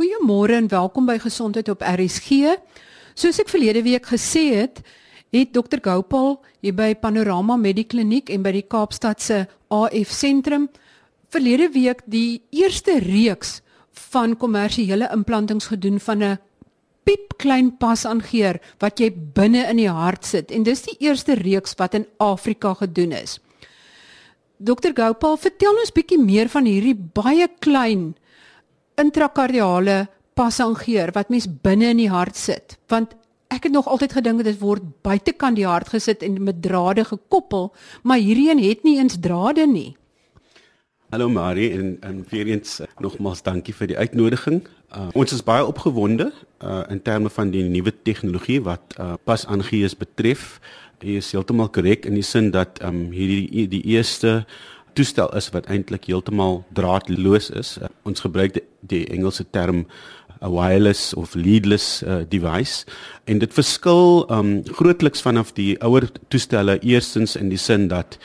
Goeiemôre en welkom by Gesondheid op RSG. Soos ek verlede week gesê het, het Dr Gopal hier by Panorama Medikliniek en by die Kaapstad se AF sentrum verlede week die eerste reeks van kommersiële implantings gedoen van 'n piep klein pas aangeer wat jy binne in die hart sit en dis die eerste reeks wat in Afrika gedoen is. Dr Gopal, vertel ons bietjie meer van hierdie baie klein intrakardiale passangeer wat mens binne in die hart sit want ek het nog altyd gedink dit word buitekant die hart gesit en met drade gekoppel maar hierdie een het nie eens drade nie Hallo Marie en en weer eens uh, nogmaals dankie vir die uitnodiging. Uh, ons is baie opgewonde uh, in terme van die nuwe tegnologie wat uh, pas aangees betref. Jy is heeltemal korrek in die sin dat um, hierdie die eerste toestel is wat eintlik heeltemal draadloos is. Uh, ons gebruik die, die Engelse term 'n wireless of leadless uh, device en dit verskil um grootliks vanaf die ouer toestelle eerstens in die sin dat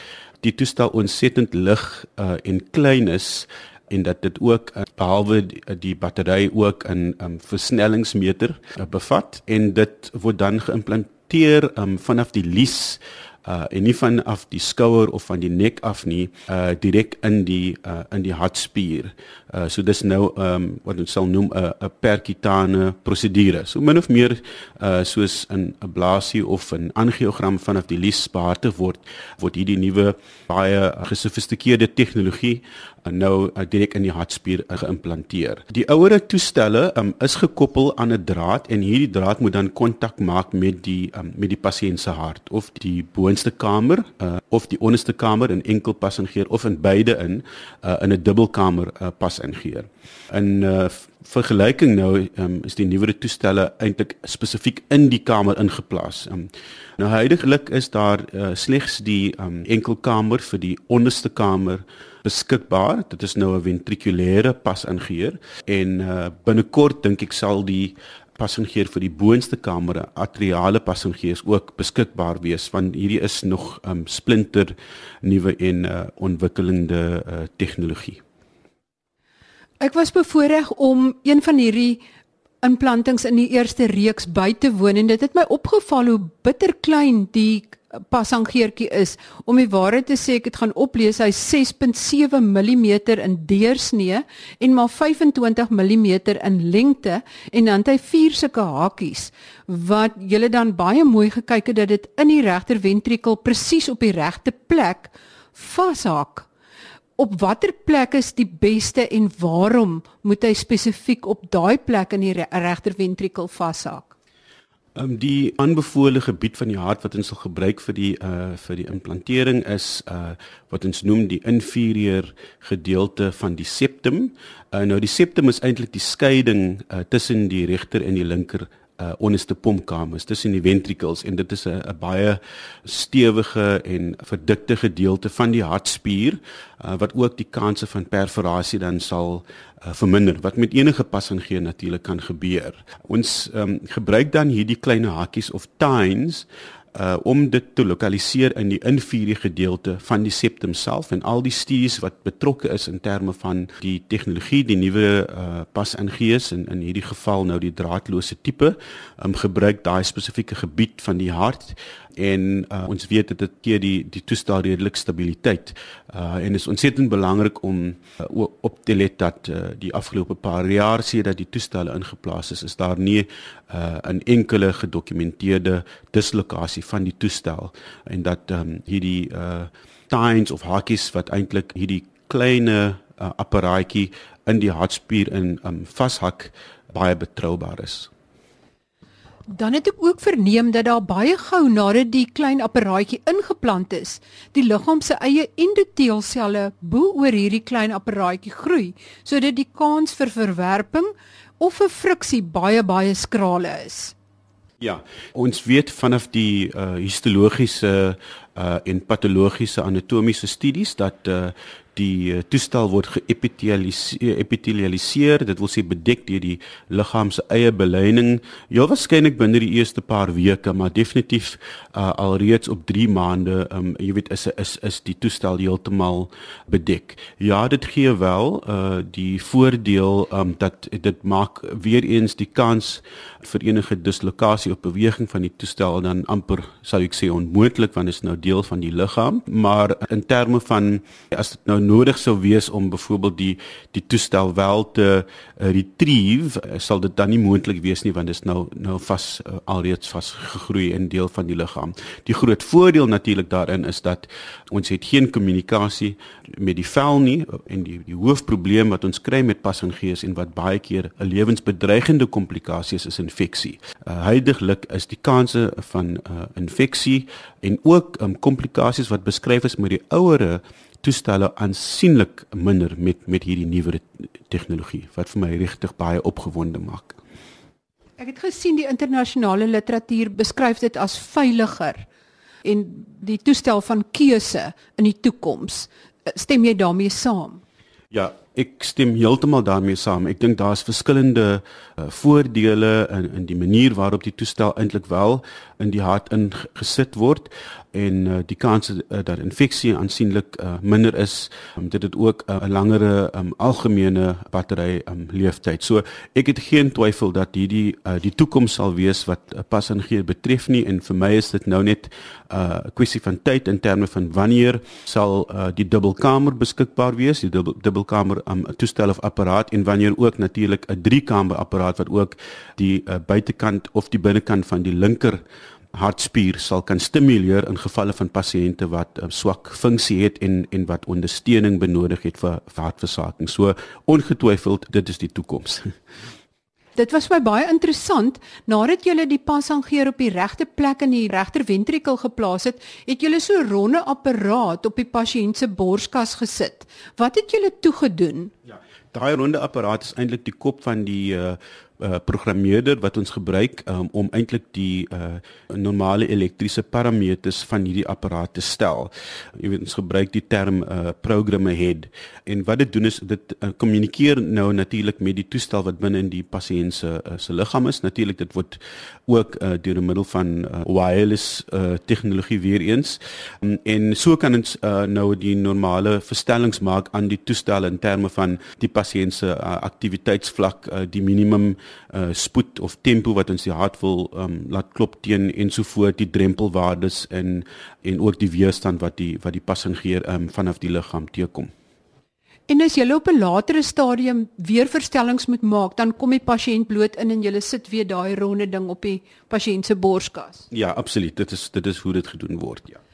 die toestel ontsettend lig uh, en klein is en dat dit ook uh, behalwe die, die battery ook 'n um, versnellingsmeter uh, bevat en dit word dan geïmplanteer um, vanaf die lies uh en nie van af die skouer of van die nek af nie uh direk in die uh in die hartspier. Uh so dis nou um wat ons sal noem 'n 'n percutane prosedure. So min of meer uh soos 'n ablasie of 'n angiogram vanaf die lies behartig word word hierdie nuwe baie gesofistikeerde tegnologie nou uh, direk in die hartspier uh, geïmplanteer. Die ouere toestelle um, is gekoppel aan 'n draad en hierdie draad moet dan kontak maak met die um, met die pasiënt se hart of die boonste kamer uh, of die onderste kamer in enkel pas ingeer of in beide in uh, in 'n dubbelkamer uh, pas ingeer. In uh, vergelyking nou um, is die nuwere toestelle eintlik spesifiek in die kamer ingeplaas. Um, nou huidigelik is daar uh, slegs die um, enkelkamer vir die onderste kamer beskikbaar. Dit is nou 'n ventrikulêre pas ingeheer en uh, binnekort dink ek sal die passagier vir die boonste kamer atriale passagiers ook beskikbaar wees want hierdie is nog um, splinter nuwe en uh, ontwikkelende uh, tegnologie. Ek was bevoorreg om een van hierdie implantings in die eerste reeks by te woon en dit het my opgeval hoe bitter klein die passangeertjie is. Om die waarheid te sê, ek het gaan oplees hy 6.7 mm in deursnee en maar 25 mm in lengte en dan het hy vier sulke hakies wat julle dan baie mooi gekyk het dat dit in die regter ventrikel presies op die regte plek vashak. Op watter plek is die beste en waarom moet hy spesifiek op daai plek in die regter ventrikel vashak? Ehm um, die aanbevole gebied van die hart wat ons sal gebruik vir die uh vir die implantering is uh wat ons noem die inferior gedeelte van die septum. Uh nou die septum is eintlik die skeiding uh tussen die regter en die linker uh onderste pompkamers tussen die ventricles en dit is 'n baie stewige en verdikte gedeelte van die hartspier uh wat ook die kanse van perforasie dan sal uh, verminder wat met enige passing gee natuurlik kan gebeur. Ons um, gebruik dan hierdie klein hakies of tines uh om dit te lokaliseer in die inferiore gedeelte van die septum self en al die studies wat betrokke is in terme van die tegnologie die nuwe uh pas ingees en in hierdie geval nou die draadloose tipe um gebruik daai spesifieke gebied van die hart en uh, ons weet dit keer die die toestel redelik stabiliteit. Uh en is ontsettend belangrik om uh, op te let dat uh, die afgelope paar jaar sedert die toestelle ingeplaas is, is daar nie uh 'n enkele gedokumenteerde dislokasie van die toestel en dat um, hierdie uh tines of hakies wat eintlik hierdie kleine uh, apparaatjie in die hartspier in um, vashak baie betroubaar is. Dan het ek ook verneem dat daar baie gou nadat die klein apparaatjie ingeplant is, die liggaam se eie endoteelselle bo oor hierdie klein apparaatjie groei, sodat die kans vir verwerping of 'n friksie baie baie skraal is. Ja, ons weet vanaf die uh, histologiese uh, en patologiese anatomiese studies dat uh, die uh, toestel word geepitelialiseer epitelialiseer. Dit wil sê bedek deur die liggaam se eie beleining. Heel waarskynlik binne die eerste paar weke maar definitief uh, alreeds op 3 maande um, jy weet is is is die toestel heeltemal bedek. Ja dit gee wel uh, die voordeel um, dat dit maak weer eens die kans vir enige dislokasie of beweging van die toestel dan amper sou ek sê onmoontlik want dit is nou deel van die liggaam. Maar in terme van as dit nou nodig sou wees om byvoorbeeld die die toestel wel te uh, retrieve uh, sal dit dan nie moontlik wees nie want dit is nou nou vas uh, alreeds vas gegroei in deel van die liggaam die groot voordeel natuurlik daarin is dat ons het geen kommunikasie met die vel nie en die die hoofprobleem wat ons kry met passangeers en wat baie keer 'n lewensbedreigende komplikasie is is infeksie. Uh, Huidiglik is die kanse van uh, infeksie en ook um, komplikasies wat beskryf is met die ouere toestelle aansienlik minder met met hierdie nuwe tegnologie wat vir my regtig baie opgewonde maak. Ek het gesien die internasionale literatuur beskryf dit as veiliger en die toestel van keuse in die toekoms. Stem jy daarmee saam? Ja, ek stem heeltemal daarmee saam. Ek dink daar's verskillende uh, voordele in in die manier waarop die toestel eintlik wel in die hart ingesit word en uh, die kans uh, dat infeksie aansienlik uh, minder is, um, dit ook 'n uh, langere um, algemene battery um, leeftyd. So ek het geen twyfel dat hierdie uh, die toekoms sal wees wat uh, pas en gee betref nie en vir my is dit nou net 'n uh, kwessie van tyd in terme van wanneer sal uh, die dubbelkamer beskikbaar wees, die dubbel, dubbelkamer um, toestel of apparaat en wanneer ook natuurlik 'n driekamer apparaat wat ook die uh, buitekant of die binnekant van die linker hartspier sal kan stimuleer in gevalle van pasiënte wat uh, swak funksie het en en wat ondersteuning benodig het vir, vir hartversaking. So ongetwyfeld dit is die toekoms. Dit was my baie interessant. Nadat jy die passangeer op die regte plek in die regter ventrikel geplaas het, het jy so 'n ronde apparaat op die pasiënt se borskas gesit. Wat het jy toe gedoen? Ja. Daai ronde apparaat is eintlik die kop van die uh uh, programmeerder wat ons gebruik um, om eintlik die uh, normale elektriese parameters van hierdie apparaat te stel. Jy weet ons gebruik die term uh, program ahead en wat dit doen is dit kommunikeer uh, nou natuurlik met die toestel wat binne in die pasiënt se uh, se liggaam is. Natuurlik dit word ook uh, deur middel van uh, wireless uh, tegnologie weer eens um, en so kan ons uh, nou die normale verstellings maak aan die toestel in terme van die pasiënt se uh, aktiwiteitsvlak uh, die minimum uh, spoed of tempo wat ons die hart wil um, laat klop teen ensovoorts die drempelwaardes en en ook die weerstand wat die wat die passagier um, vanaf die liggaam teekom. En as jy op 'n latere stadium weer verstellings moet maak, dan kom die pasiënt bloot in en jy sit weer daai ronde ding op die pasiënt se borskas. Ja, absoluut. Dit is dit is hoe dit gedoen word, ja.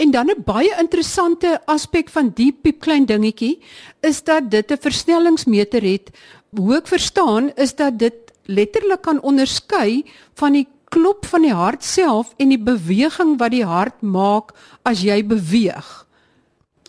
En dan 'n baie interessante aspek van die piepklein dingetjie is dat dit 'n versnellingsmeter het. Hoe ek verstaan is dat dit letterlik kan onderskei van die klop van die hart self en die beweging wat die hart maak as jy beweeg.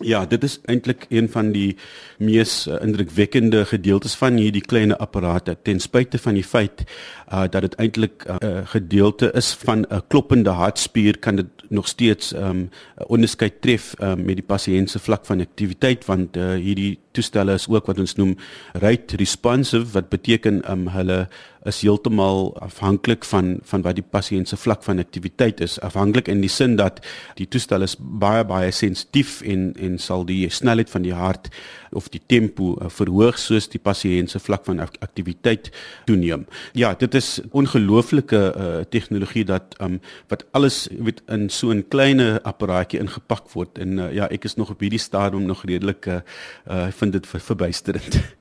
Ja, dit is eintlik een van die mees uh, indrukwekkende gedeeltes van hierdie klein apparate ten spyte van die feit uh, dat dit eintlik 'n uh, gedeelte is van 'n kloppende hartspier kan dit nog steeds 'n um, onderskeid tref um, met die pasiënt se vlak van aktiwiteit want uh, hierdie toestelle is ook wat ons noem rate responsive wat beteken um, hulle is heeltemal afhanklik van van wat die pasiënt se vlak van aktiwiteit is afhanklik in die sin dat die toestel is baie baie sensitief en en sal die snelheid van die hart of die tempo uh, verhoog soos die pasiënt se vlak van aktiwiteit toeneem. Ja, dit is ongelooflike uh, tegnologie dat um, wat alles weet in so 'n klein apparaatjie ingepak word en uh, ja, ek is nog op hierdie stadium nog redelik uh, uh, vind dit verbuisterend.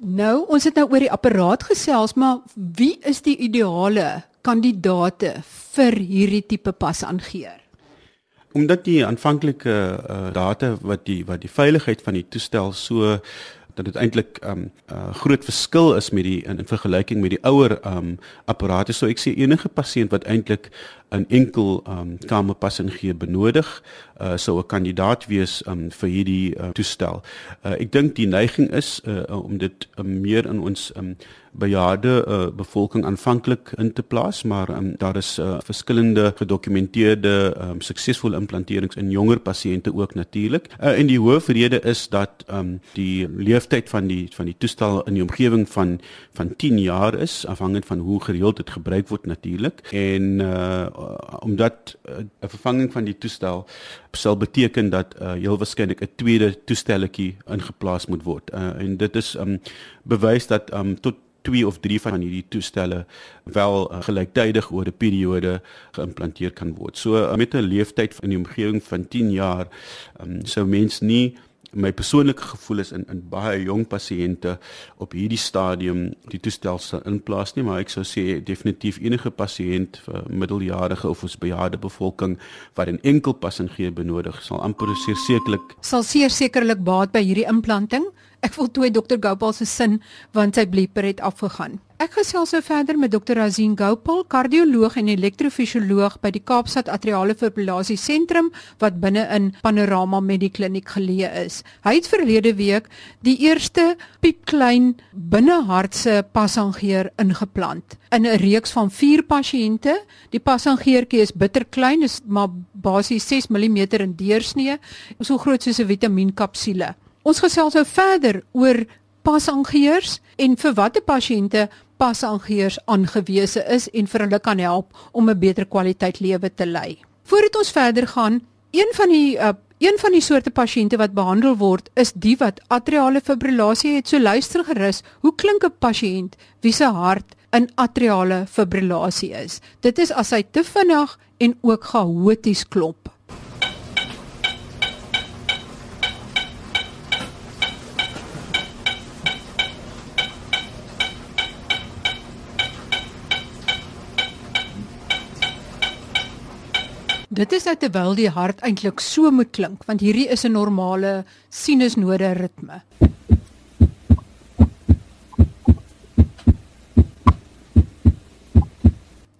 Nou, ons het nou oor die apparaat gesels, maar wie is die ideale kandidate vir hierdie tipe pas aangeer? Omdat die aanvanklike uh, data wat die wat die veiligheid van die toestel so dat dit eintlik 'n um, uh, groot verskil is met die in, in vergelyking met die ouer um apparate. So ek sê enige pasiënt wat eintlik 'n enkel um kamerpas ingee benodig, uh, sou 'n kandidaat wees um, vir hierdie uh, toestel. Uh, ek dink die neiging is uh, om dit uh, meer in ons um, bejaarde uh, bevolking aanvanklik in te plaas, maar um, daar is uh, verskillende gedokumenteerde um, suksesvolle implanterings in jonger pasiënte ook natuurlik. Uh, en die hoofrede is dat um, die leeftyd van die van die toestel in die omgewing van van 10 jaar is afhangend van hoe gereeld dit gebruik word natuurlik. En uh, omdat 'n uh, vervanging van die toestel sal beteken dat uh, heel waarskynlik 'n tweede toestelletjie ingeplaas moet word. Uh, en dit is um, bewys dat um, tot twee of drie van hierdie toestelle wel uh, gelyktydig oor 'n periode geïmplanteer kan word. So uh, met 'n leeftyd in die omgewing van 10 jaar um, sou mens nie my persoonlike gevoel is in in baie jong pasiënte op hierdie stadium die toestel sal inplaas nie maar ek sou sê definitief enige pasiënt vir middeljarige of ons bejaarde bevolking wat 'n enkel passangeer benodig sal amper sekerlik sal sekerlik baat by hierdie implanting Ek voltooi Dr Gopal se sin want sy blieper het afgegaan. Ek gesels nou verder met Dr Razin Gopal, kardioloog en elektrofisioloog by die Kaapstad Atriale Fibrillasie Sentrum wat binne in Panorama Medikliniek geleë is. Hy het verlede week die eerste piepklein binnehartse passangeer ingeplant in 'n reeks van 4 pasiënte. Die passangeertjie is bitterklein, is maar basies 6 mm in deursnee, so groot soos 'n vitamienkapsule. Ons gesels nou verder oor pasangeers en vir watter pasiënte pasangeers aangewese is en vir hulle kan help om 'n beter kwaliteit lewe te lei. Voordat ons verder gaan, een van die uh, een van die soorte pasiënte wat behandel word is die wat atriale fibrillasie het. So luister gerus, hoe klink 'n pasiënt wie se hart in atriale fibrillasie is? Dit is as hy te vinnig en ook chaoties klop. Dit is nou terwyl die hart eintlik so moet klink want hierdie is 'n normale sinusnode ritme.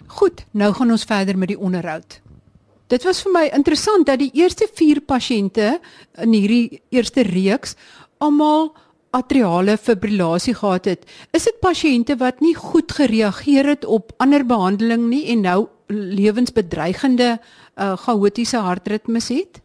Goed, nou gaan ons verder met die onderhoud. Dit was vir my interessant dat die eerste 4 pasiënte in hierdie eerste reeks almal atriale fibrillasie gehad het. Is dit pasiënte wat nie goed gereageer het op ander behandeling nie en nou lewensbedreigende uh, chaotiese hartritmes het?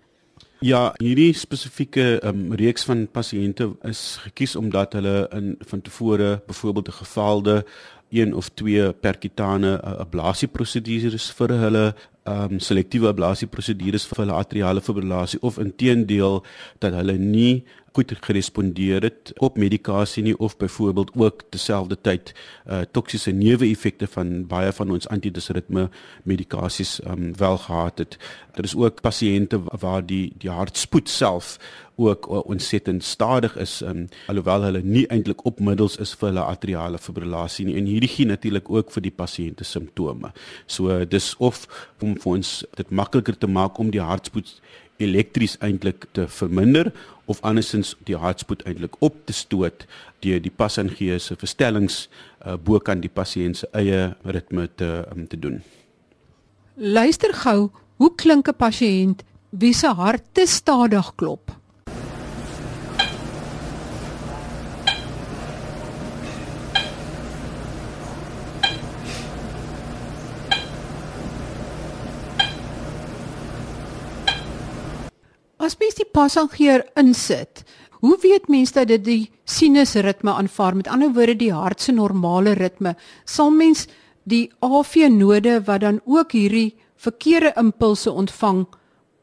Ja, hierdie spesifieke um, reeks van pasiënte is gekies omdat hulle in van tevore byvoorbeeld 'n gefaalde een of twee percutane uh, ablasie prosedures vir hulle um selektiewe ablasie prosedures vir hulle atriale fibrillasie of inteendeel dat hulle nie goed gerespondeer het op medikasie nie of byvoorbeeld ook terselfdertyd uh toksiese neeweffekte van baie van ons antidisritme medikasies um wel gehad het. Daar is ook pasiënte waar die die hartspoed self ook ontsettend stadig is um alhoewel hulle nie eintlik op middels is vir hulle atriale fibrillasie nie en hierdie gee natuurlik ook vir die pasiënte simptome. So dis of om vir ons dit makliker te maak om die hartspoed elektries eintlik te verminder of andersins die hartspoed eintlik op te stoot deur die pasangee se verstellings uh, bo kan die pasiënt se eie ritme te um, te doen. Luister gou, hoe klink 'n pasiënt wie se hart te stadig klop? As mens die passangeer insit, hoe weet mens dat dit die sinusritme aanvaar? Met ander woorde die hart se normale ritme. Sal mens die AV node wat dan ook hierdie verkeerde impulse ontvang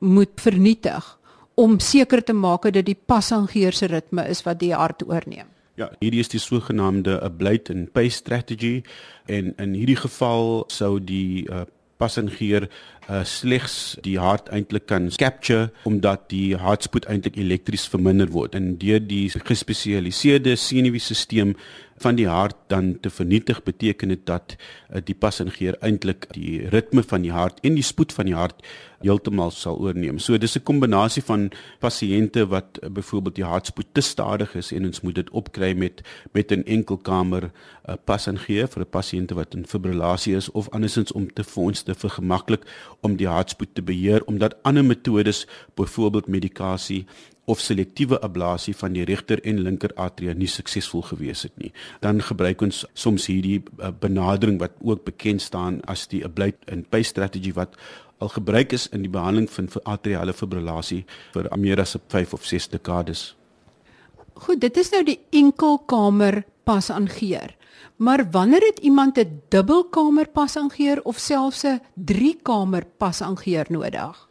moet vernietig om seker te maak dat die passangeer se ritme is wat die hart oorneem. Ja, hierdie is die sogenaamde ablate and pace strategy en in hierdie geval sou die uh, passangeer uh, slegs die hart eintlik kan capture omdat die hartspoed eintlik elektries verminder word en deur die gespesialiseerde senuweestelsel van die hart dan te vernietig beteken dit dat uh, die passingeer eintlik die ritme van die hart en die spoed van die hart heeltemal sal oorneem. So dis 'n kombinasie van pasiënte wat uh, byvoorbeeld die hartspoed te stadig is en ons moet dit opkry met met 'n enkelkamer uh, passingeer vir 'n pasiënte wat in fibrillasie is of andersins om te vir ons te vergemaklik om die hartspoed te beheer omdat ander metodes byvoorbeeld medikasie of selektiewe ablasie van die regter en linker atria nie suksesvol gewees het nie. Dan gebruik ons soms hierdie uh, benadering wat ook bekend staan as die ablate and pace strategy wat al gebruik is in die behandeling van atriale fibrillasie vir meer as 5 of 6 dekades. Goed, dit is nou die enkelkamer pas aangeer. Maar wanneer het iemand 'n dubbelkamer pas aangeer of selfs 'n driekamer pas aangeer nodig?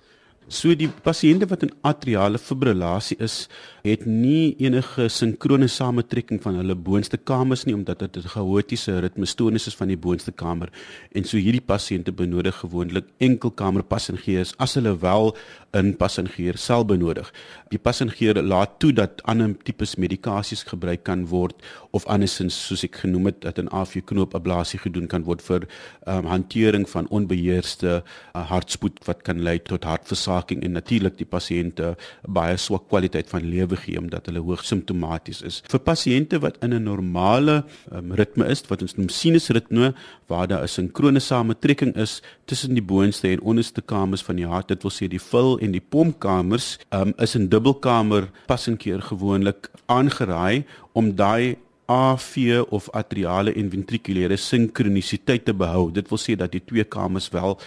So die pasiënte wat in atriale fibrillasie is, het nie enige sinkrone samentrekking van hulle boonste kamers nie omdat dit 'n chaotiese ritmestoornis is van die boonste kamer. En so hierdie pasiënte benodig gewoonlik enkelkamer passingeers as hulle wel 'n passingeer sal benodig. Die passingeer laat toe dat ander tipes medikasies gebruik kan word of andersins soos ek genoem het dat 'n AV knoop ablasie gedoen kan word vir um, hantering van onbeheerste uh, hartspoed wat kan lei tot hartversaking versaking en natuurlik die pasiënte baie swak kwaliteit van lewe gee omdat hulle hoog simptomaties is. Vir pasiënte wat in 'n normale um, ritme is, wat ons noem sinusritme, waar daar 'n sinkrone samentrekking is tussen die boonste en onderste kamers van die hart, dit wil sê die vul en die pompkamers, um, is 'n dubbelkamer passingkeer gewoonlik aangeraai om daai AV of atriale en ventrikulêre sinkronisiteit te behou. Dit wil sê dat die twee kamers wel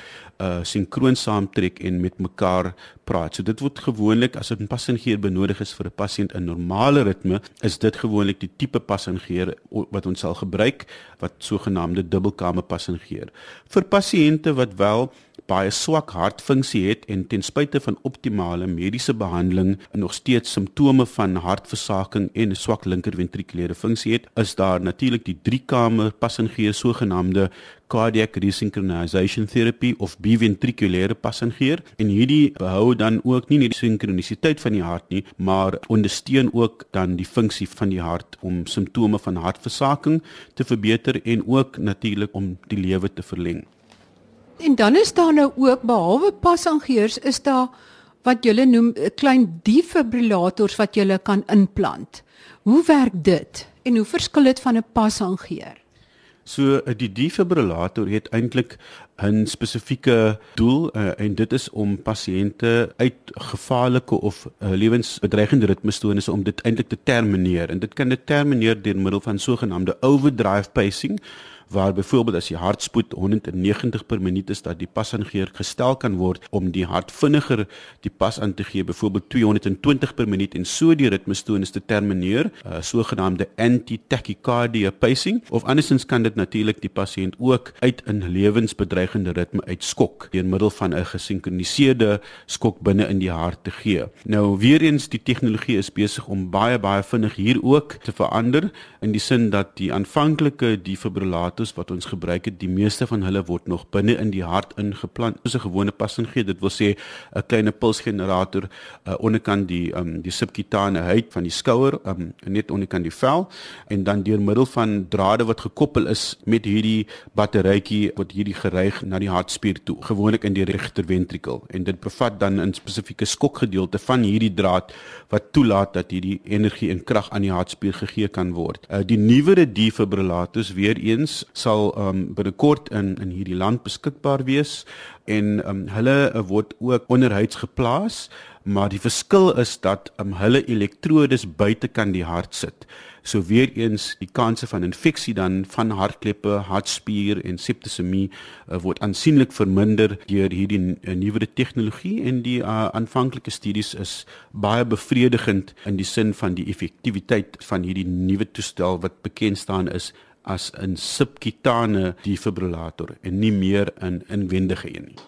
uh sinkroon saamtrek en met mekaar praat. So dit word gewoonlik as 'n passingeer benodig is vir 'n pasiënt in normale ritme, is dit gewoonlik die tipe passingeer wat ons sal gebruik wat sogenaamde dubbelkamer passingeer. Vir pasiënte wat wel baie swak hartfunksie het en ten spyte van optimale mediese behandeling nog steeds simptome van hartversaking en swak linkerventrikulêre funksie het, is daar natuurlik die driekamer passingeer sogenaamde cardiac resynchronization therapy of biventrikulêre passingeer en hierdie behou dan ook nie net die sinkronisiteit van die hart nie, maar ondersteun ook dan die funksie van die hart om simptome van hartversaking te verbeter en ook natuurlik om die lewe te verleng. En dan is daar nou ook behalwe pasangeurs is daar wat julle noem eh, klein defibrillators wat julle kan inplant. Hoe werk dit en hoe verskil dit van 'n pasangeer? So eh, die defibrillator het eintlik 'n spesifieke doel uh, en dit is om pasiënte uit gevaarlike of uh, lewensbedreigende ritmestoornisse om dit eintlik te termineer en dit kan dit termineer deur middel van sogenaamde overdrive pacing waar byvoorbeeld as die hartspoed 190 per minuut is dat die pasangeer gestel kan word om die hart vinniger die pas aan te gee byvoorbeeld 220 per minuut en so die ritmestoornis te termineer uh, sogenaamde anti-tachycardia pacing of andersins kan dit natuurlik die pasiënt ook uit 'n lewensbedreigende ritme uitskok deur middel van 'n gesinkroniseerde skok binne in die hart te gee. Nou weer eens die tegnologie is besig om baie baie vinnig hier ook te verander in die sin dat die aanvanklike defibrillator apparatus wat ons gebruik het, die meeste van hulle word nog binne in die hart ingeplant. Dis 'n gewone passingeer. Dit wil sê 'n klein pulsgenerator uh, onderkant die um, die subkutane huid van die skouer, um, net onderkant die vel en dan deur middel van drade wat gekoppel is met hierdie batterytjie wat hierdie gereig na die hartspier toe, gewoonlik in die regter ventrikel en dit bevat dan 'n spesifieke skokgedeelte van hierdie draad wat toelaat dat hierdie energie en krag aan die hartspier gegee kan word. Uh, die nuwere defibrillators weer eens sal um binnekort in in hierdie land beskikbaar wees en um hulle uh, word ook onderhuids geplaas maar die verskil is dat um hulle elektrodes buite kan die hart sit. So weer eens die kanse van infeksie dan van hartkleppe, hartspier en septisemie uh, word aansienlik verminder deur hierdie uh, nuwe tegnologie en die uh, aanvanklike studies is baie bevredigend in die sin van die effektiwiteit van hierdie nuwe toestel wat bekend staan is as 'n subkutane defibrillator en nie meer 'n inwendige een nie.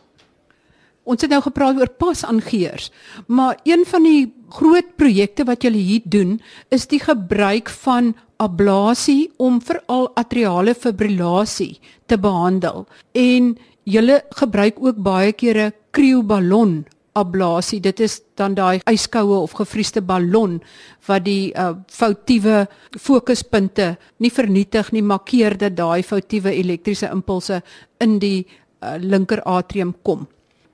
Ons het nou gepraat oor pasangeers, maar een van die groot projekte wat julle hier doen, is die gebruik van ablasie om veral atriale fibrillasie te behandel. En julle gebruik ook baie keer 'n krioballon ablasie. Dit is dan daai yskoue of gevriesde ballon wat die uh, foutiewe fokuspunte nie vernietig nie, maar keer dat daai foutiewe elektriese impulse in die uh, linker atrium kom.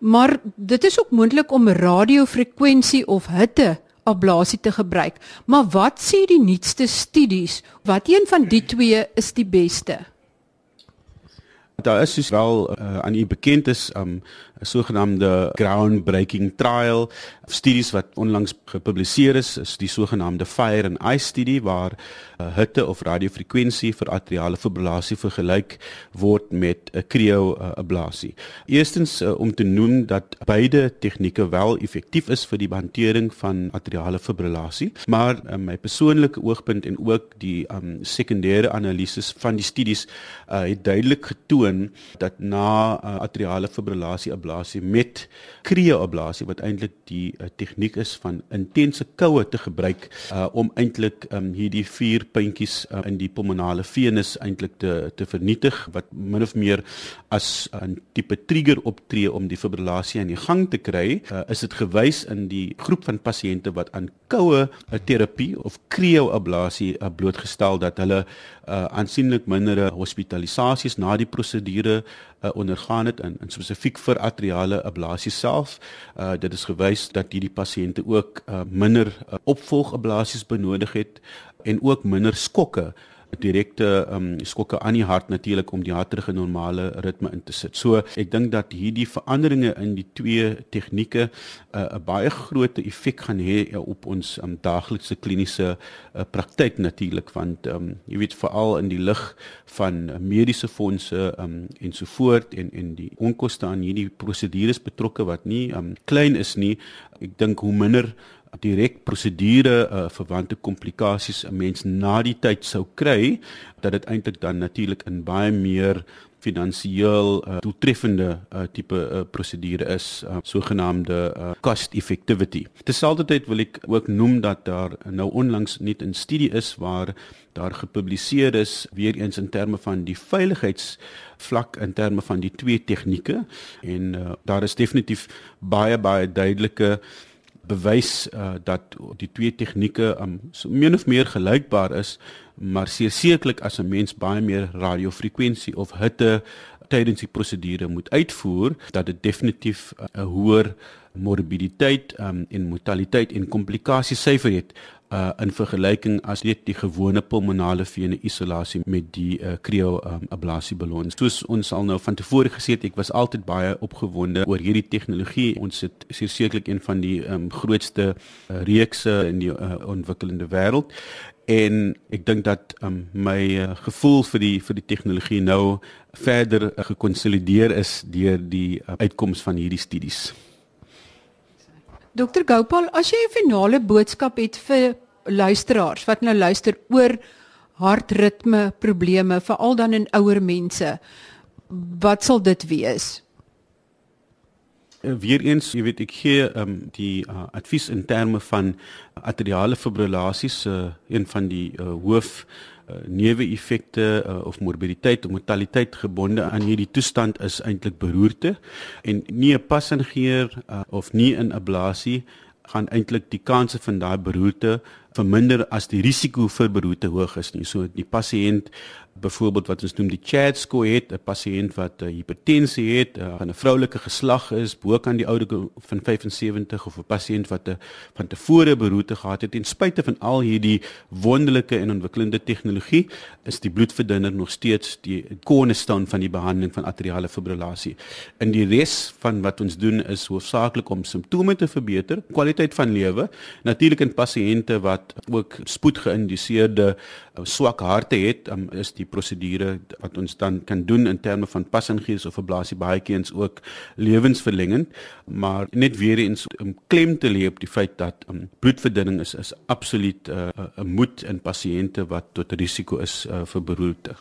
Maar dit is ook moontlik om radiofrekwensie of hitte ablasie te gebruik. Maar wat sê die nuutste studies? Wat een van die twee is die beste? Daar is dus wel uh, aan u bekend is um 'n sogenaamde groundbreaking trial studies wat onlangs gepubliseer is is die sogenaamde fire and ice studie waar uh, hitte of radiofrekwensie vir atriale fibrillasie vergelyk word met 'n uh, cryo uh, ablasie. Eerstens uh, om te noem dat beide tegnieke wel effektief is vir die hantering van atriale fibrillasie, maar uh, my persoonlike oogpunt en ook die um, sekondêre analises van die studies uh, het duidelik getoon dat na uh, atriale fibrillasie ablasie met cryo ablasie wat eintlik die 'n tegniek is van intense koue te gebruik uh, om eintlik um, hierdie vier puntjies uh, in die pulmonale venus eintlik te te vernietig wat min of meer as 'n tipe trigger optree om die fibrillasie aan die gang te kry. Uh, is dit gewys in die groep van pasiënte wat aan koue uh, terapie of cryoablasie uh, blootgestel dat hulle uh, aansienlik minder hospitalisasies na die prosedure uh, ondergaan het in, in spesifiek vir atriale ablasie self. Uh, dit is gewys dat hierdie pasiënte ook uh, minder uh, opvolgablasies benodig het en ook minder skokke direkte um, skokke aan die hart natuurlik om die hart terug in normale ritme in te sit. So ek dink dat hierdie veranderinge in die twee tegnieke uh, 'n baie groot effek gaan hê uh, op ons um, daaglikse kliniese uh, praktyk natuurlik want um, jy weet veral in die lig van uh, mediese fondse um, en so voort en en die onkoste aan hierdie prosedures betrokke wat nie um, klein is nie. Ek dink hoe minder direk prosedure uh, verwante komplikasies 'n mens na die tyd sou kry dat dit eintlik dan natuurlik in baie meer finansiëel uh, doeltreffende uh, tipe uh, prosedure is uh, sogenaamde uh, cost effectivity. Terselfdertyd wil ek ook noem dat daar nou onlangs net 'n studie is waar daar gepubliseer is weer eens in terme van die veiligheids vlak in terme van die twee tegnieke en uh, daar is definitief baie baie duidelike bewys uh, dat die twee tegnieke um, so min of meer gelykbaar is, maar sekerlik as 'n mens baie meer radiofrekwensie of hitte tydens die prosedure moet uitvoer, dat dit definitief uh, 'n uh, hoër morbiditeit um, en mortaliteit en komplikasiesyfer het uh in vergelyking as net die gewone pulmonale vene isolasie met die uh cryo um, ablasie ballons. Soos ons al nou van tevore gesê het, ek was altyd baie opgewonde oor hierdie tegnologie. Ons het sekerlik een van die um, grootste uh, reekse in die uh, ontwikkelende wêreld en ek dink dat um, my uh, gevoel vir die vir die tegnologie nou verder uh, gekonsolideer is deur die uh, uitkomste van hierdie studies. Dokter Gopal, as jy 'n finale boodskap het vir luisteraars wat nou luister oor hartritme probleme, veral dan in ouer mense, wat sal dit wees? Eh, weereens, jy weet ek gee um, die uh, advies in terme van atriale fibrillasies, uh, een van die uh, hoof uh, neeweffekte uh, of morbiditeit of mortaliteit gebonde aan hierdie toestand is eintlik beroerte en nie 'n passingeer uh, of nie 'n ablasie gaan eintlik die kanse van daai beroerte verminder as die risiko vir beroerte hoog is nie. So die pasiënt byvoorbeeld wat ons noem die CHAD score het 'n pasiënt wat 'n hipertensie het, uh, van 'n vroulike geslag is, bo kan die ouderdom van 75 of 'n pasiënt wat 'n van tevore beroerte gehad het en spite van al hierdie wonderlike en ontwikkelende tegnologie is die bloedverdunner nog steeds die cornerstone van die behandeling van atriale fibrillasie. In die res van wat ons doen is hoofsaaklik om simptome te verbeter, kwaliteit van lewe, natuurlik in pasiënte wat ook spoedgeïnduseerde uh, swak harte het, um, is die prosedure wat ons dan kan doen in terme van passingees of ablasie baie keers ook lewensverlengend maar net weer eens om klem te lê op die feit dat um, bloedverdunning is is absoluut uh, 'n uh, moed in pasiënte wat tot risiko is uh, vir beroerte.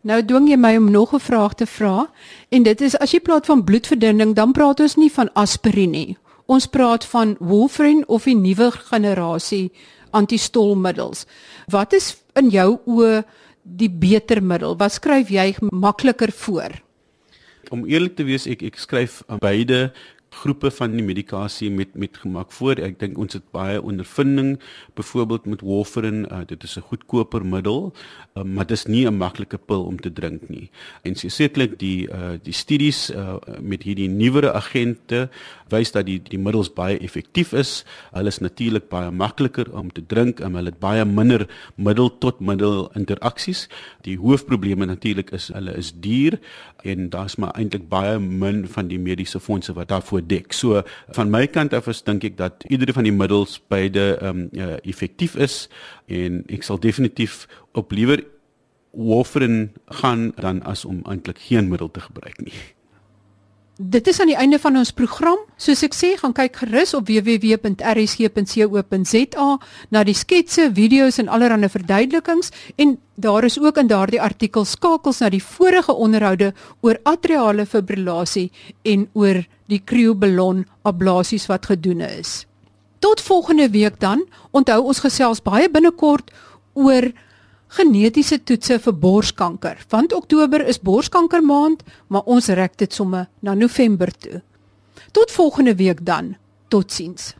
Nou dwing jy my om nog 'n vraag te vra en dit is as jy praat van bloedverdunning dan praat ons nie van aspirien nie. Ons praat van warfarin of die nuwe generasie antistolmiddels. Wat is in jou oë die beter middel? Wat skryf jy makliker voor? Om eerlik te wees, ek ek skryf beide groepe van die medikasie met met gemaak voor. Ek dink ons het baie ondervinding byvoorbeeld met warfarin. Uh, dit is 'n goedkoper middel, uh, maar dit is nie 'n maklike pil om te drink nie. En sekerlik die uh, die studies uh, met hierdie nuwere agente wys dat die die middels baie effektief is. Hulle is natuurlik baie makliker om te drink en hulle het baie minder middel tot middel interaksies. Die hoofprobleme natuurlik is hulle is duur en daar's maar eintlik baie min van die mediese fondse wat daarvoor dek. So van my kant af is dink ek dat iedere van die middels beide ehm um, uh, effektief is en ek sal definitief op liewer warfarin gaan dan as om eintlik geen middel te gebruik nie. Dit is aan die einde van ons program. Soos ek sê, gaan kyk gerus op www.rsg.co.za na die sketse, video's en allerlei verduidelikings en daar is ook in daardie artikel skakels na die vorige onderhoude oor atriale fibrillasie en oor die krioballon ablasies wat gedoen is. Tot volgende week dan. Onthou ons gesels baie binnekort oor genetiese toetse vir borskanker. Want Oktober is borskanker maand, maar ons rek dit somme na November toe. Tot volgende week dan. Totsiens.